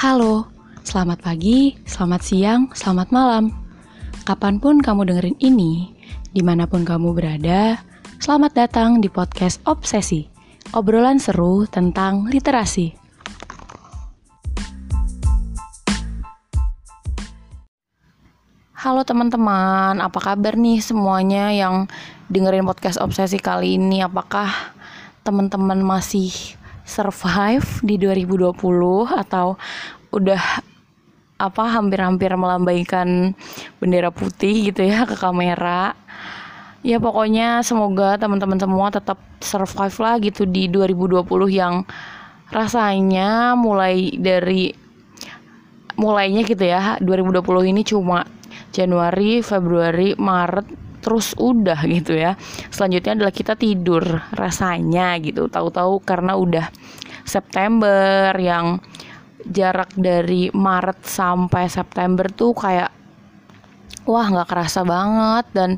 Halo, selamat pagi, selamat siang, selamat malam. Kapan pun kamu dengerin ini, di mana pun kamu berada, selamat datang di podcast Obsesi, obrolan seru tentang literasi. Halo teman-teman, apa kabar nih semuanya yang dengerin podcast Obsesi kali ini? Apakah teman-teman masih survive di 2020 atau udah apa hampir-hampir melambaikan bendera putih gitu ya ke kamera? Ya pokoknya semoga teman-teman semua tetap survive lah gitu di 2020 yang rasanya mulai dari mulainya gitu ya 2020 ini cuma Januari, Februari, Maret terus udah gitu ya. Selanjutnya adalah kita tidur rasanya gitu. Tahu-tahu karena udah September yang jarak dari Maret sampai September tuh kayak wah nggak kerasa banget dan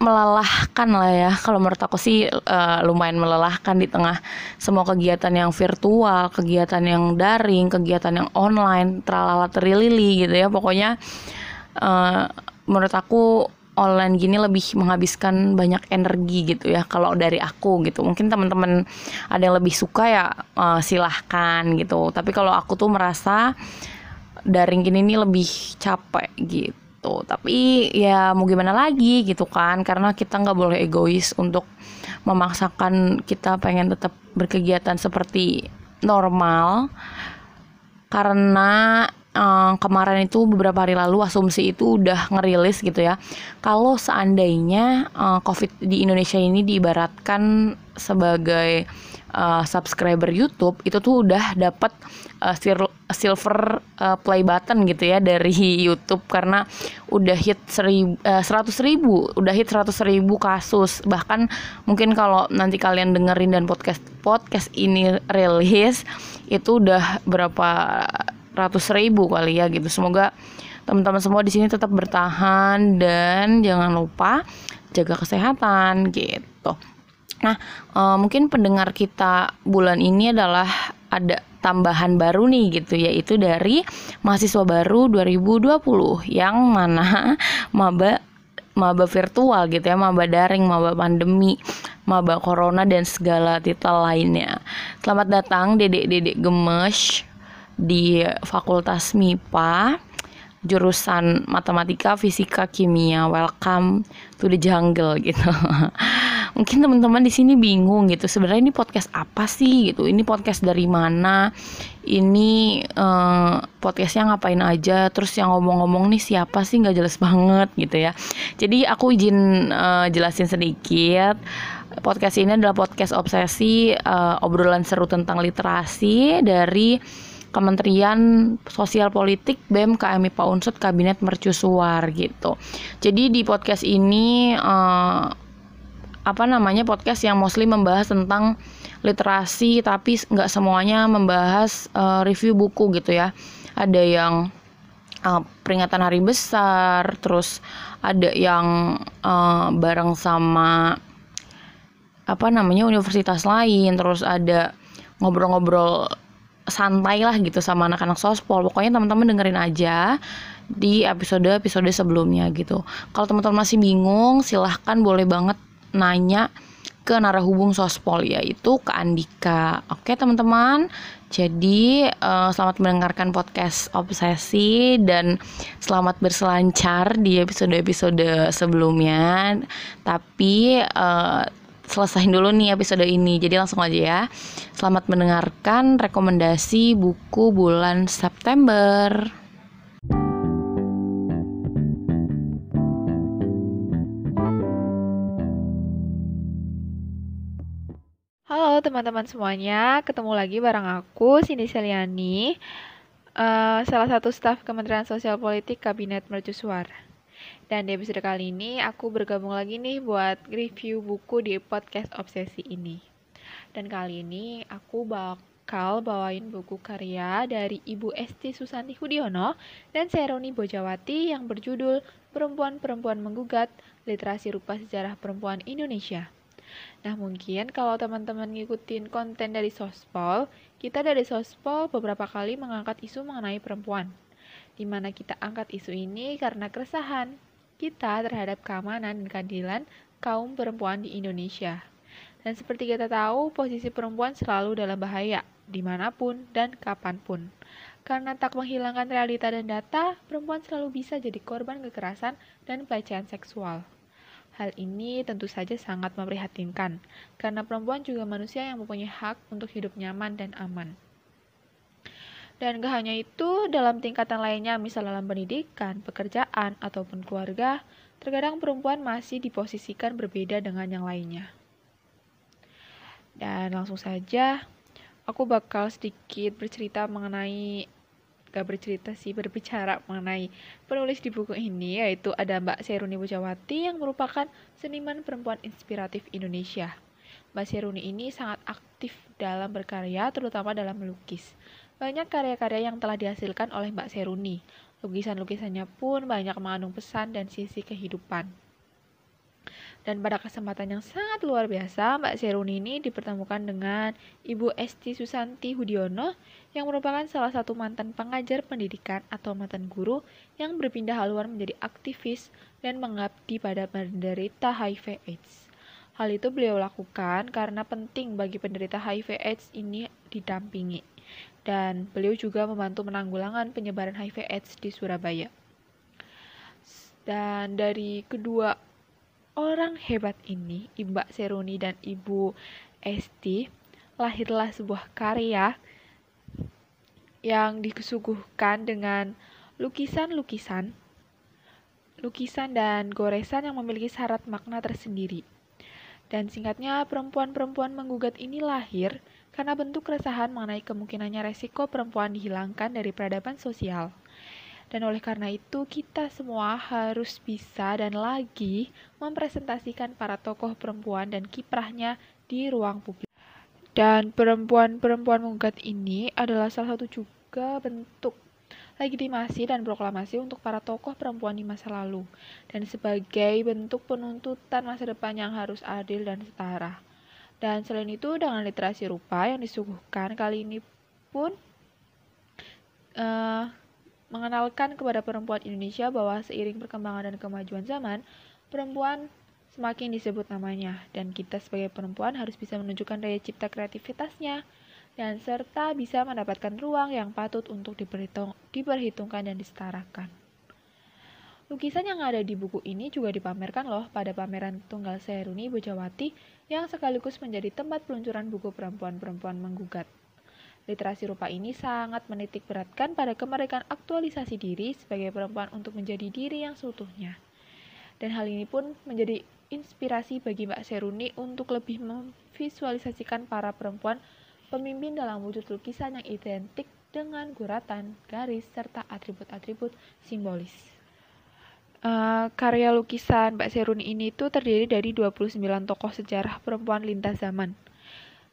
melelahkan lah ya kalau menurut aku sih uh, lumayan melelahkan di tengah semua kegiatan yang virtual, kegiatan yang daring, kegiatan yang online, tralala terilili gitu ya pokoknya uh, menurut aku online gini lebih menghabiskan banyak energi gitu ya kalau dari aku gitu. Mungkin teman-teman ada yang lebih suka ya uh, silahkan gitu. Tapi kalau aku tuh merasa daring gini nih lebih capek gitu. Tapi ya mau gimana lagi gitu kan karena kita nggak boleh egois untuk memaksakan kita pengen tetap berkegiatan seperti normal. Karena um, kemarin itu beberapa hari lalu asumsi itu udah ngerilis gitu ya. Kalau seandainya uh, covid di Indonesia ini diibaratkan sebagai uh, subscriber YouTube itu tuh udah dapat uh, silver uh, play button gitu ya dari YouTube. Karena udah hit seribu, uh, ribu udah hit seratus ribu kasus. Bahkan mungkin kalau nanti kalian dengerin dan podcast podcast ini rilis itu udah berapa ratus ribu kali ya gitu. Semoga teman-teman semua di sini tetap bertahan dan jangan lupa jaga kesehatan gitu. Nah, uh, mungkin pendengar kita bulan ini adalah ada tambahan baru nih gitu yaitu dari mahasiswa baru 2020 yang mana maba maba virtual gitu ya, maba daring, maba pandemi, maba corona dan segala titel lainnya. Selamat datang Dedek-dedek gemes di Fakultas MIPA jurusan matematika, fisika, kimia. Welcome to the jungle gitu. Mungkin teman-teman di sini bingung gitu. Sebenarnya ini podcast apa sih gitu? Ini podcast dari mana? Ini uh, podcastnya ngapain aja? Terus yang ngomong-ngomong nih siapa sih? Nggak jelas banget gitu ya. Jadi aku izin uh, jelasin sedikit. Podcast ini adalah podcast obsesi uh, obrolan seru tentang literasi dari Kementerian Sosial Politik BEM KMI Pak Unsut Kabinet Mercusuar gitu. Jadi di podcast ini uh, apa namanya podcast yang mostly membahas tentang literasi tapi nggak semuanya membahas uh, review buku gitu ya. Ada yang uh, peringatan hari besar, terus ada yang uh, bareng sama apa namanya universitas lain, terus ada ngobrol-ngobrol santai lah gitu sama anak-anak sospol. Pokoknya teman-teman dengerin aja di episode-episode sebelumnya gitu. Kalau teman-teman masih bingung silahkan boleh banget nanya ke narahubung sospol yaitu ke Andika. Oke teman-teman? Jadi uh, selamat mendengarkan podcast obsesi dan selamat berselancar di episode-episode sebelumnya. Tapi uh, selesain dulu nih episode ini. Jadi langsung aja ya. Selamat mendengarkan rekomendasi buku bulan September. Halo teman-teman semuanya, ketemu lagi bareng aku, Cindy Seliani, uh, salah satu staf Kementerian Sosial Politik Kabinet Mercusuar. Dan di episode kali ini aku bergabung lagi nih buat review buku di podcast Obsesi ini. Dan kali ini aku bakal bawain buku karya dari Ibu Esti Susanti Hudiono dan Seroni Bojawati yang berjudul Perempuan-Perempuan Menggugat Literasi Rupa Sejarah Perempuan Indonesia. Nah, mungkin kalau teman-teman ngikutin konten dari Sospol, kita dari Sospol beberapa kali mengangkat isu mengenai perempuan. Di mana kita angkat isu ini karena keresahan kita terhadap keamanan dan keadilan kaum perempuan di Indonesia. Dan seperti kita tahu, posisi perempuan selalu dalam bahaya, di mana pun dan kapan pun. Karena tak menghilangkan realita dan data, perempuan selalu bisa jadi korban kekerasan dan pelecehan seksual. Hal ini tentu saja sangat memprihatinkan, karena perempuan juga manusia yang mempunyai hak untuk hidup nyaman dan aman. Dan gak hanya itu, dalam tingkatan lainnya, misal dalam pendidikan, pekerjaan, ataupun keluarga, terkadang perempuan masih diposisikan berbeda dengan yang lainnya. Dan langsung saja, aku bakal sedikit bercerita mengenai gak bercerita sih berbicara mengenai penulis di buku ini yaitu ada Mbak Seruni Bujawati yang merupakan seniman perempuan inspiratif Indonesia. Mbak Seruni ini sangat aktif dalam berkarya terutama dalam melukis. Banyak karya-karya yang telah dihasilkan oleh Mbak Seruni. Lukisan-lukisannya pun banyak mengandung pesan dan sisi kehidupan. Dan pada kesempatan yang sangat luar biasa, Mbak Seruni ini dipertemukan dengan Ibu Esti Susanti Hudiono yang merupakan salah satu mantan pengajar pendidikan atau mantan guru yang berpindah haluan menjadi aktivis dan mengabdi pada penderita HIV AIDS. Hal itu beliau lakukan karena penting bagi penderita HIV AIDS ini didampingi. Dan beliau juga membantu menanggulangan penyebaran HIV AIDS di Surabaya. Dan dari kedua orang hebat ini, Mbak Seruni dan Ibu Esti, lahirlah sebuah karya yang disuguhkan dengan lukisan-lukisan, lukisan dan goresan yang memiliki syarat makna tersendiri. Dan singkatnya, perempuan-perempuan menggugat ini lahir karena bentuk keresahan mengenai kemungkinannya resiko perempuan dihilangkan dari peradaban sosial. Dan oleh karena itu, kita semua harus bisa dan lagi mempresentasikan para tokoh perempuan dan kiprahnya di ruang publik. Dan perempuan-perempuan menggugat ini adalah salah satu juga bentuk legitimasi dan proklamasi untuk para tokoh perempuan di masa lalu, dan sebagai bentuk penuntutan masa depan yang harus adil dan setara. Dan selain itu, dengan literasi rupa yang disuguhkan kali ini pun uh, mengenalkan kepada perempuan Indonesia bahwa seiring perkembangan dan kemajuan zaman, perempuan semakin disebut namanya, dan kita sebagai perempuan harus bisa menunjukkan daya cipta kreativitasnya, dan serta bisa mendapatkan ruang yang patut untuk diperhitung, diperhitungkan dan disetarakan. Lukisan yang ada di buku ini juga dipamerkan loh pada pameran Tunggal Seruni Bojawati yang sekaligus menjadi tempat peluncuran buku perempuan-perempuan menggugat. Literasi rupa ini sangat menitik beratkan pada kemerdekaan aktualisasi diri sebagai perempuan untuk menjadi diri yang seutuhnya. Dan hal ini pun menjadi inspirasi bagi Mbak Seruni untuk lebih memvisualisasikan para perempuan pemimpin dalam wujud lukisan yang identik dengan guratan, garis, serta atribut-atribut simbolis. Uh, karya lukisan Mbak Seruni ini tuh terdiri dari 29 tokoh sejarah perempuan lintas zaman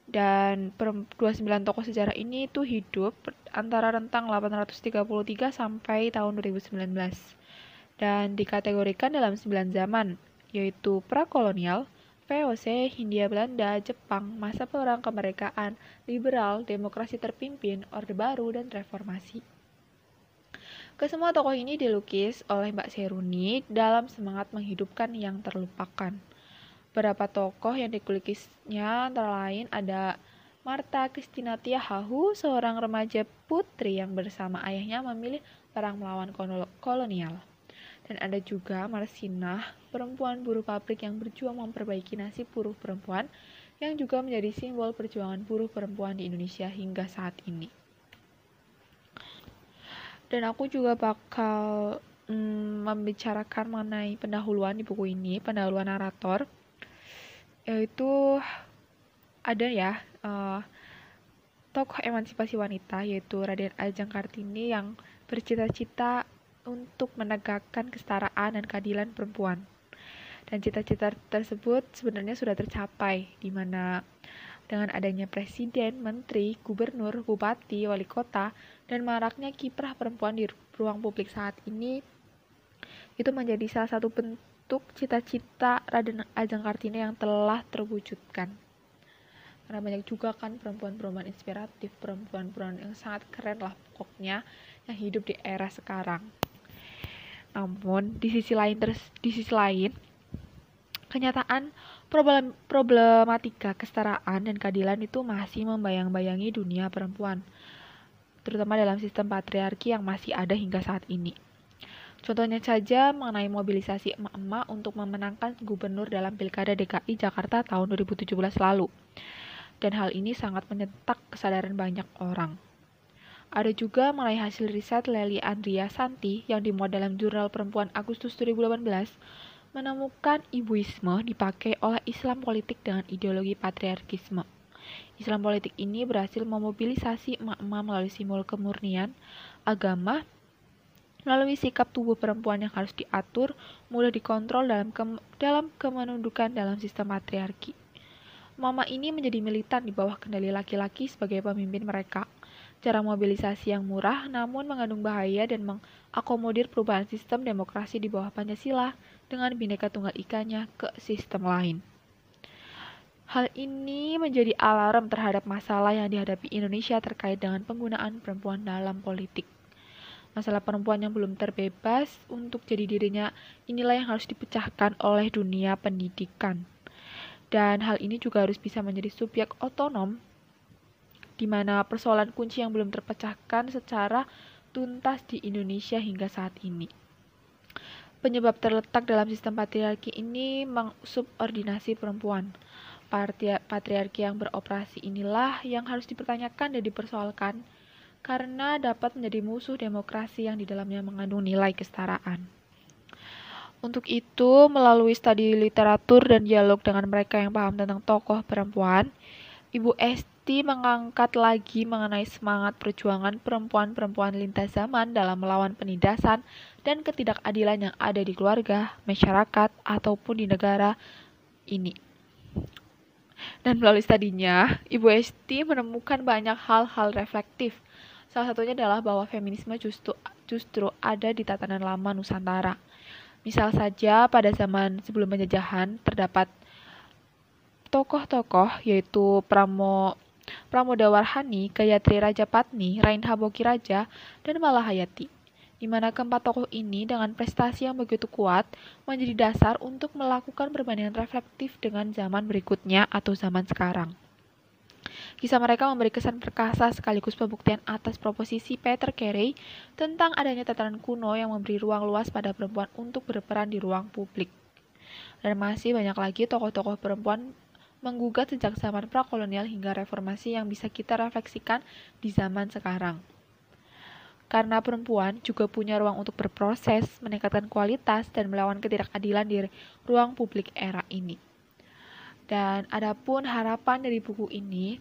dan 29 tokoh sejarah ini itu hidup antara rentang 833 sampai tahun 2019 dan dikategorikan dalam 9 zaman yaitu prakolonial, VOC, Hindia Belanda, Jepang, masa perang kemerdekaan, liberal, demokrasi terpimpin, Orde Baru, dan reformasi. Kesemua tokoh ini dilukis oleh Mbak Seruni dalam semangat menghidupkan yang terlupakan. Beberapa tokoh yang dikulukisnya antara lain ada Marta Christina Tiahahu, seorang remaja putri yang bersama ayahnya memilih perang melawan kolonial. Dan ada juga Marsinah, perempuan buruh pabrik yang berjuang memperbaiki nasib buruh perempuan yang juga menjadi simbol perjuangan buruh perempuan di Indonesia hingga saat ini. Dan aku juga bakal mm, membicarakan mengenai pendahuluan di buku ini, pendahuluan narator yaitu ada ya uh, tokoh emansipasi wanita yaitu Raden Ajeng Kartini yang bercita-cita untuk menegakkan kesetaraan dan keadilan perempuan. Dan cita-cita tersebut sebenarnya sudah tercapai di mana dengan adanya presiden, menteri, gubernur, bupati, wali kota, dan maraknya kiprah perempuan di ruang publik saat ini itu menjadi salah satu bentuk cita-cita Raden Ajeng Kartini yang telah terwujudkan. Karena banyak juga kan perempuan-perempuan inspiratif, perempuan-perempuan yang sangat keren lah pokoknya yang hidup di era sekarang. Namun di sisi lain di sisi lain kenyataan problem, problematika kesetaraan dan keadilan itu masih membayang-bayangi dunia perempuan, terutama dalam sistem patriarki yang masih ada hingga saat ini. Contohnya saja mengenai mobilisasi emak-emak untuk memenangkan gubernur dalam Pilkada DKI Jakarta tahun 2017 lalu. Dan hal ini sangat menyetak kesadaran banyak orang. Ada juga mengenai hasil riset Leli Andria Santi yang dimuat dalam jurnal perempuan Agustus 2018 menemukan ibuisme dipakai oleh Islam politik dengan ideologi patriarkisme. Islam politik ini berhasil memobilisasi emak-emak melalui simbol kemurnian, agama, melalui sikap tubuh perempuan yang harus diatur, mudah dikontrol dalam ke dalam kemenundukan dalam sistem patriarki. Mama ini menjadi militan di bawah kendali laki-laki sebagai pemimpin mereka. Cara mobilisasi yang murah namun mengandung bahaya dan mengakomodir perubahan sistem demokrasi di bawah Pancasila dengan bineka tunggal ikannya ke sistem lain. Hal ini menjadi alarm terhadap masalah yang dihadapi Indonesia terkait dengan penggunaan perempuan dalam politik masalah perempuan yang belum terbebas untuk jadi dirinya inilah yang harus dipecahkan oleh dunia pendidikan. Dan hal ini juga harus bisa menjadi subjek otonom di mana persoalan kunci yang belum terpecahkan secara tuntas di Indonesia hingga saat ini. Penyebab terletak dalam sistem patriarki ini mengsubordinasi perempuan. Patriarki yang beroperasi inilah yang harus dipertanyakan dan dipersoalkan karena dapat menjadi musuh demokrasi yang di dalamnya mengandung nilai kesetaraan. Untuk itu, melalui studi literatur dan dialog dengan mereka yang paham tentang tokoh perempuan, Ibu Esti mengangkat lagi mengenai semangat perjuangan perempuan-perempuan lintas zaman dalam melawan penindasan dan ketidakadilan yang ada di keluarga, masyarakat, ataupun di negara ini. Dan melalui studinya, Ibu Esti menemukan banyak hal-hal reflektif Salah satunya adalah bahwa feminisme justru justru ada di tatanan lama Nusantara. Misal saja pada zaman sebelum penjajahan terdapat tokoh-tokoh yaitu Pramo Pramodawarhani, Gayatri Rajapatni, Rainha Bokiraja, dan Malahayati di mana keempat tokoh ini dengan prestasi yang begitu kuat menjadi dasar untuk melakukan perbandingan reflektif dengan zaman berikutnya atau zaman sekarang. Kisah mereka memberi kesan perkasa sekaligus pembuktian atas proposisi Peter Carey tentang adanya tatanan kuno yang memberi ruang luas pada perempuan untuk berperan di ruang publik. Dan masih banyak lagi tokoh-tokoh perempuan menggugat sejak zaman prakolonial hingga reformasi yang bisa kita refleksikan di zaman sekarang. Karena perempuan juga punya ruang untuk berproses, meningkatkan kualitas, dan melawan ketidakadilan di ruang publik era ini. Dan adapun harapan dari buku ini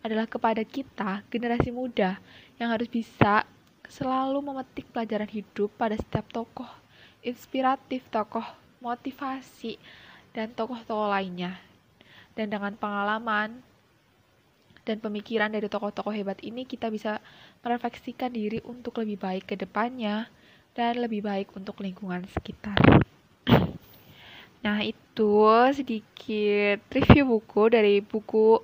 adalah kepada kita, generasi muda, yang harus bisa selalu memetik pelajaran hidup pada setiap tokoh inspiratif, tokoh motivasi, dan tokoh-tokoh lainnya. Dan dengan pengalaman dan pemikiran dari tokoh-tokoh hebat ini, kita bisa merefleksikan diri untuk lebih baik ke depannya dan lebih baik untuk lingkungan sekitar. Nah, itu sedikit review buku dari buku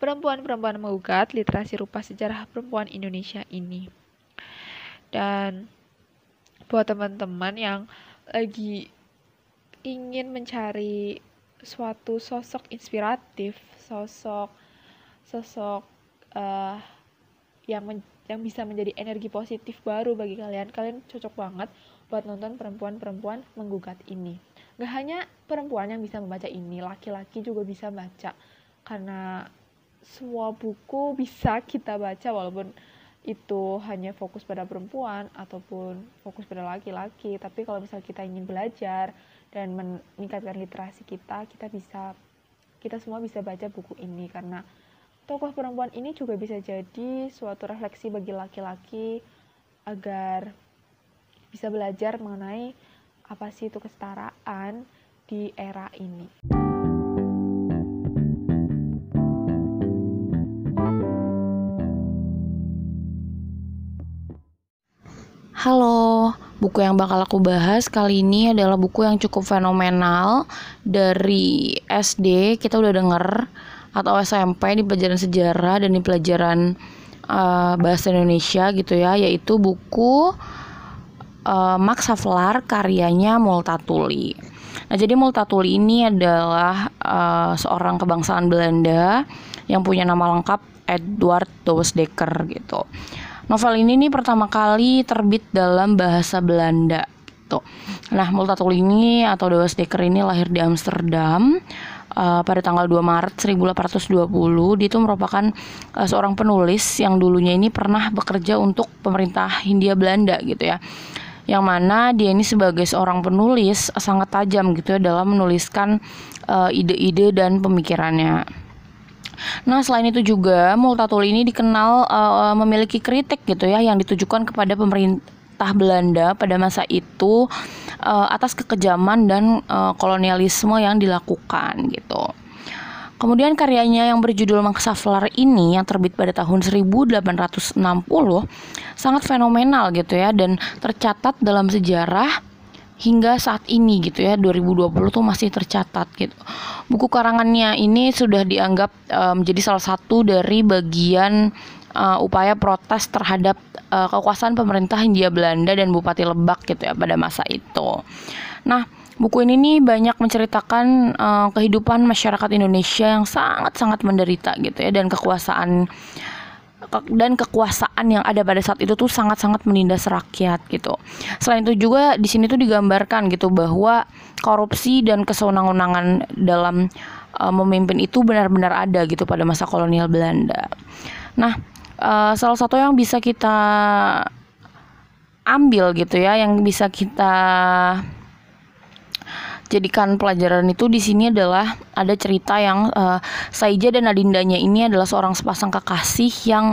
Perempuan-perempuan Mengugat Literasi Rupa Sejarah Perempuan Indonesia ini. Dan buat teman-teman yang lagi ingin mencari suatu sosok inspiratif, sosok sosok uh, yang men yang bisa menjadi energi positif baru bagi kalian, kalian cocok banget buat nonton perempuan-perempuan menggugat ini. Gak hanya perempuan yang bisa membaca ini, laki-laki juga bisa baca. Karena semua buku bisa kita baca walaupun itu hanya fokus pada perempuan ataupun fokus pada laki-laki. Tapi kalau misalnya kita ingin belajar dan meningkatkan literasi kita, kita bisa kita semua bisa baca buku ini karena tokoh perempuan ini juga bisa jadi suatu refleksi bagi laki-laki agar bisa belajar mengenai apa sih itu kesetaraan di era ini. Halo, Buku yang bakal aku bahas kali ini adalah buku yang cukup fenomenal dari SD kita udah denger atau SMP di pelajaran sejarah dan di pelajaran uh, bahasa Indonesia gitu ya, yaitu buku uh, Max Havelaar karyanya Multatuli. Nah, jadi Multatuli ini adalah uh, seorang kebangsaan Belanda yang punya nama lengkap Edward Dekker gitu. Novel ini nih pertama kali terbit dalam bahasa Belanda gitu. Nah, Multatuli ini atau Dekker ini lahir di Amsterdam uh, pada tanggal 2 Maret 1820 dia itu merupakan uh, seorang penulis yang dulunya ini pernah bekerja untuk pemerintah Hindia Belanda gitu ya yang mana dia ini sebagai seorang penulis sangat tajam gitu ya dalam menuliskan eh, ide-ide uh, dan pemikirannya. Nah, selain itu juga Multatuli ini dikenal uh, memiliki kritik gitu ya yang ditujukan kepada pemerintah Belanda pada masa itu uh, atas kekejaman dan uh, kolonialisme yang dilakukan gitu. Kemudian karyanya yang berjudul Maksaflar ini yang terbit pada tahun 1860 sangat fenomenal gitu ya dan tercatat dalam sejarah hingga saat ini gitu ya 2020 tuh masih tercatat gitu. Buku karangannya ini sudah dianggap um, menjadi salah satu dari bagian uh, upaya protes terhadap uh, kekuasaan pemerintah Hindia Belanda dan Bupati Lebak gitu ya pada masa itu. Nah, buku ini nih banyak menceritakan uh, kehidupan masyarakat Indonesia yang sangat-sangat menderita gitu ya dan kekuasaan dan kekuasaan yang ada pada saat itu tuh sangat-sangat menindas rakyat gitu. Selain itu juga di sini tuh digambarkan gitu bahwa korupsi dan kesewenang-wenangan dalam uh, memimpin itu benar-benar ada gitu pada masa kolonial Belanda. Nah, uh, salah satu yang bisa kita ambil gitu ya, yang bisa kita jadikan pelajaran itu di sini adalah ada cerita yang uh, Saija dan Adindanya ini adalah seorang sepasang kekasih yang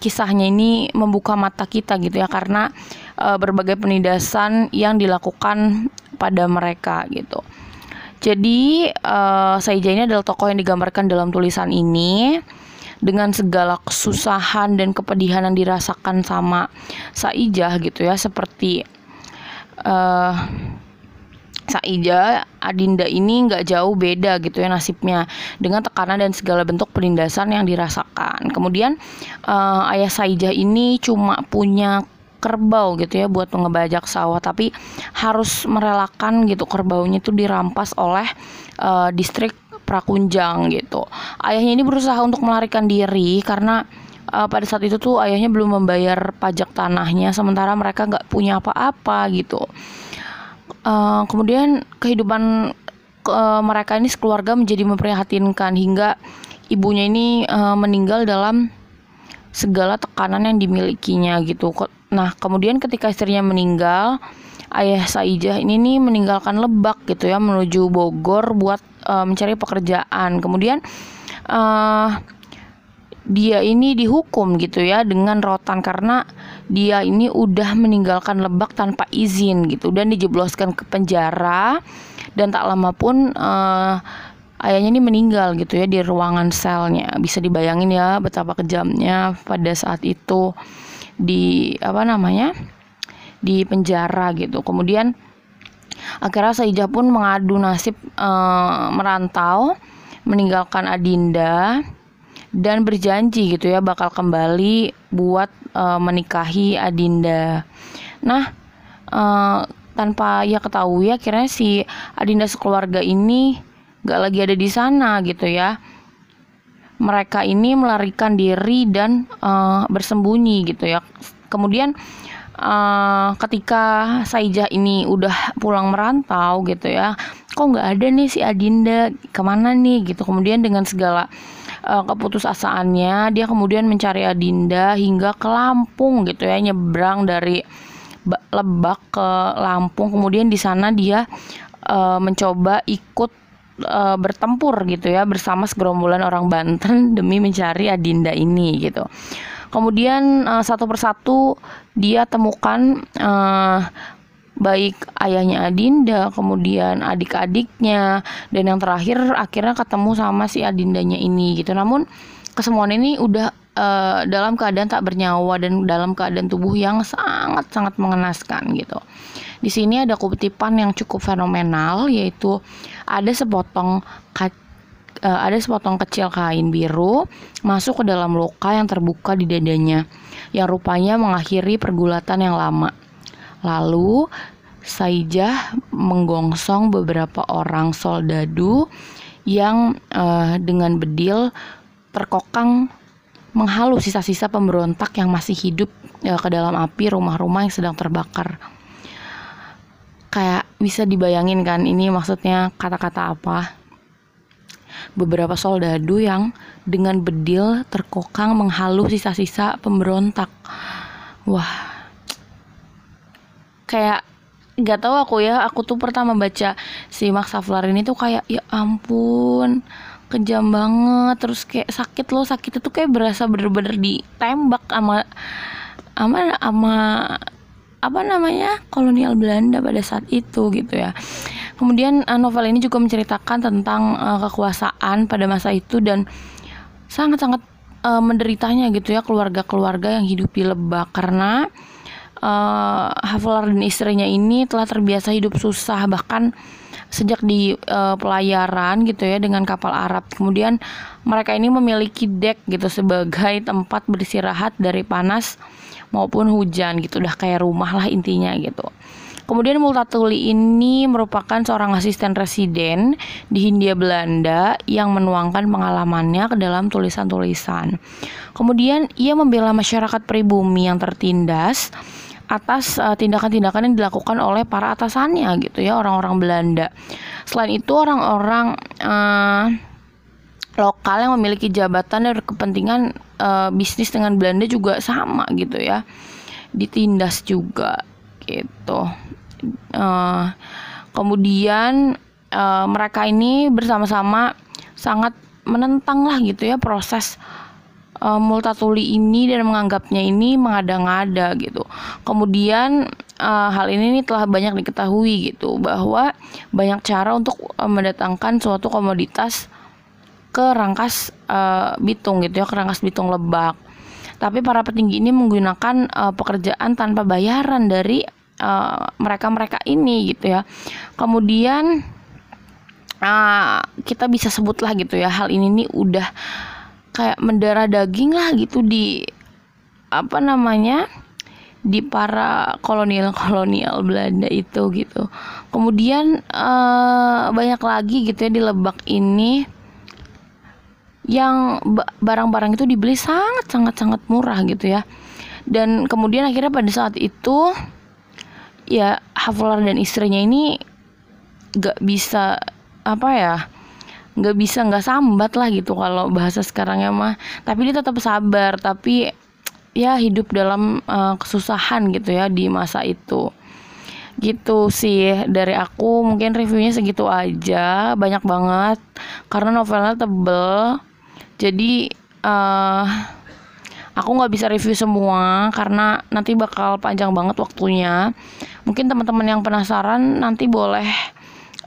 kisahnya ini membuka mata kita gitu ya karena uh, berbagai penindasan yang dilakukan pada mereka gitu. Jadi uh, Saija ini adalah tokoh yang digambarkan dalam tulisan ini dengan segala kesusahan dan kepedihan yang dirasakan sama Saijah gitu ya seperti uh, Saija Adinda ini nggak jauh beda gitu ya nasibnya dengan tekanan dan segala bentuk penindasan yang dirasakan. Kemudian uh, ayah Saija ini cuma punya kerbau gitu ya buat mengebajak sawah tapi harus merelakan gitu kerbaunya itu dirampas oleh uh, distrik Prakunjang gitu. Ayahnya ini berusaha untuk melarikan diri karena uh, pada saat itu tuh ayahnya belum membayar pajak tanahnya sementara mereka nggak punya apa-apa gitu. Uh, kemudian kehidupan uh, mereka ini sekeluarga menjadi memprihatinkan hingga ibunya ini uh, meninggal dalam segala tekanan yang dimilikinya gitu. Nah, kemudian ketika istrinya meninggal, ayah Saijah ini nih meninggalkan Lebak gitu ya menuju Bogor buat uh, mencari pekerjaan. Kemudian uh, dia ini dihukum gitu ya dengan rotan karena dia ini udah meninggalkan Lebak tanpa izin gitu dan dijebloskan ke penjara dan tak lama pun uh, ayahnya ini meninggal gitu ya di ruangan selnya bisa dibayangin ya betapa kejamnya pada saat itu di apa namanya di penjara gitu. Kemudian akhirnya Saijah pun mengadu nasib e, merantau, meninggalkan Adinda dan berjanji gitu ya bakal kembali buat e, menikahi Adinda. Nah, e, tanpa ia ketahui akhirnya si Adinda sekeluarga ini gak lagi ada di sana gitu ya. Mereka ini melarikan diri dan uh, bersembunyi gitu ya. Kemudian uh, ketika Saijah ini udah pulang merantau gitu ya kok nggak ada nih si Adinda? Ke mana nih? Gitu. Kemudian dengan segala uh, keputusasaannya dia kemudian mencari Adinda hingga ke Lampung gitu ya nyebrang dari Lebak ke Lampung. Kemudian di sana dia uh, mencoba ikut bertempur gitu ya bersama segerombolan orang Banten demi mencari Adinda ini gitu. Kemudian uh, satu persatu dia temukan uh, baik ayahnya Adinda, kemudian adik-adiknya, dan yang terakhir akhirnya ketemu sama si Adindanya ini gitu. Namun kesemuanya ini udah uh, dalam keadaan tak bernyawa dan dalam keadaan tubuh yang sangat-sangat mengenaskan gitu. Di sini ada kutipan yang cukup fenomenal yaitu ada sepotong uh, ada sepotong kecil kain biru masuk ke dalam luka yang terbuka di dadanya yang rupanya mengakhiri pergulatan yang lama. Lalu Saijah menggongsong beberapa orang soldadu yang uh, dengan bedil terkokang menghalu sisa-sisa pemberontak yang masih hidup uh, ke dalam api rumah-rumah yang sedang terbakar kayak bisa dibayangin kan ini maksudnya kata-kata apa beberapa soldadu yang dengan bedil terkokang menghalu sisa-sisa pemberontak. Wah. Kayak nggak tahu aku ya aku tuh pertama baca si Max Havelaar ini tuh kayak ya ampun kejam banget. Terus kayak sakit loh sakit itu kayak berasa bener-bener ditembak sama sama sama apa namanya kolonial Belanda pada saat itu gitu ya. Kemudian uh, novel ini juga menceritakan tentang uh, kekuasaan pada masa itu dan sangat-sangat uh, menderitanya gitu ya keluarga-keluarga yang hidup di Lebak karena uh, Havelar dan istrinya ini telah terbiasa hidup susah bahkan sejak di uh, pelayaran gitu ya dengan kapal Arab. Kemudian mereka ini memiliki dek gitu sebagai tempat beristirahat dari panas maupun hujan gitu udah kayak rumah lah intinya gitu Kemudian Multatuli ini merupakan seorang asisten residen di Hindia Belanda yang menuangkan pengalamannya ke dalam tulisan-tulisan. Kemudian ia membela masyarakat pribumi yang tertindas atas uh, tindakan-tindakan yang dilakukan oleh para atasannya gitu ya orang-orang Belanda. Selain itu orang-orang uh, lokal yang memiliki jabatan dan kepentingan uh, bisnis dengan Belanda juga sama gitu ya ditindas juga gitu uh, kemudian uh, mereka ini bersama-sama sangat menentang lah gitu ya proses uh, multatuli ini dan menganggapnya ini mengada-ngada gitu. Kemudian uh, hal ini, ini telah banyak diketahui gitu bahwa banyak cara untuk mendatangkan suatu komoditas ke Rangkas uh, Bitung gitu ya, ke Rangkas Bitung Lebak. Tapi para petinggi ini menggunakan uh, pekerjaan tanpa bayaran dari eh, mereka-mereka ini gitu ya. Kemudian uh, kita bisa sebutlah gitu ya, hal ini nih udah kayak mendarah daging lah gitu di apa namanya? di para kolonial-kolonial Belanda itu gitu. Kemudian uh, banyak lagi gitu ya di Lebak ini yang barang-barang itu dibeli sangat sangat sangat murah gitu ya. Dan kemudian akhirnya pada saat itu ya Havlar dan istrinya ini gak bisa apa ya nggak bisa nggak sambat lah gitu kalau bahasa sekarangnya mah. Tapi dia tetap sabar tapi ya hidup dalam uh, kesusahan gitu ya di masa itu. Gitu sih dari aku mungkin reviewnya segitu aja banyak banget. Karena novelnya tebel jadi uh, aku nggak bisa review semua karena nanti bakal panjang banget waktunya. Mungkin teman-teman yang penasaran nanti boleh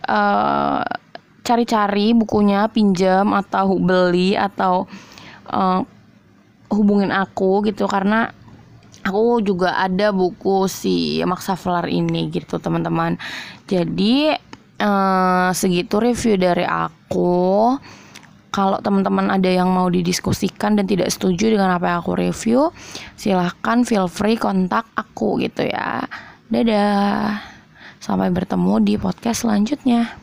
uh, cari-cari bukunya pinjam atau beli atau uh, hubungin aku gitu. Karena aku juga ada buku si Max Havelaar ini gitu teman-teman. Jadi uh, segitu review dari aku kalau teman-teman ada yang mau didiskusikan dan tidak setuju dengan apa yang aku review, silahkan feel free kontak aku gitu ya. Dadah. Sampai bertemu di podcast selanjutnya.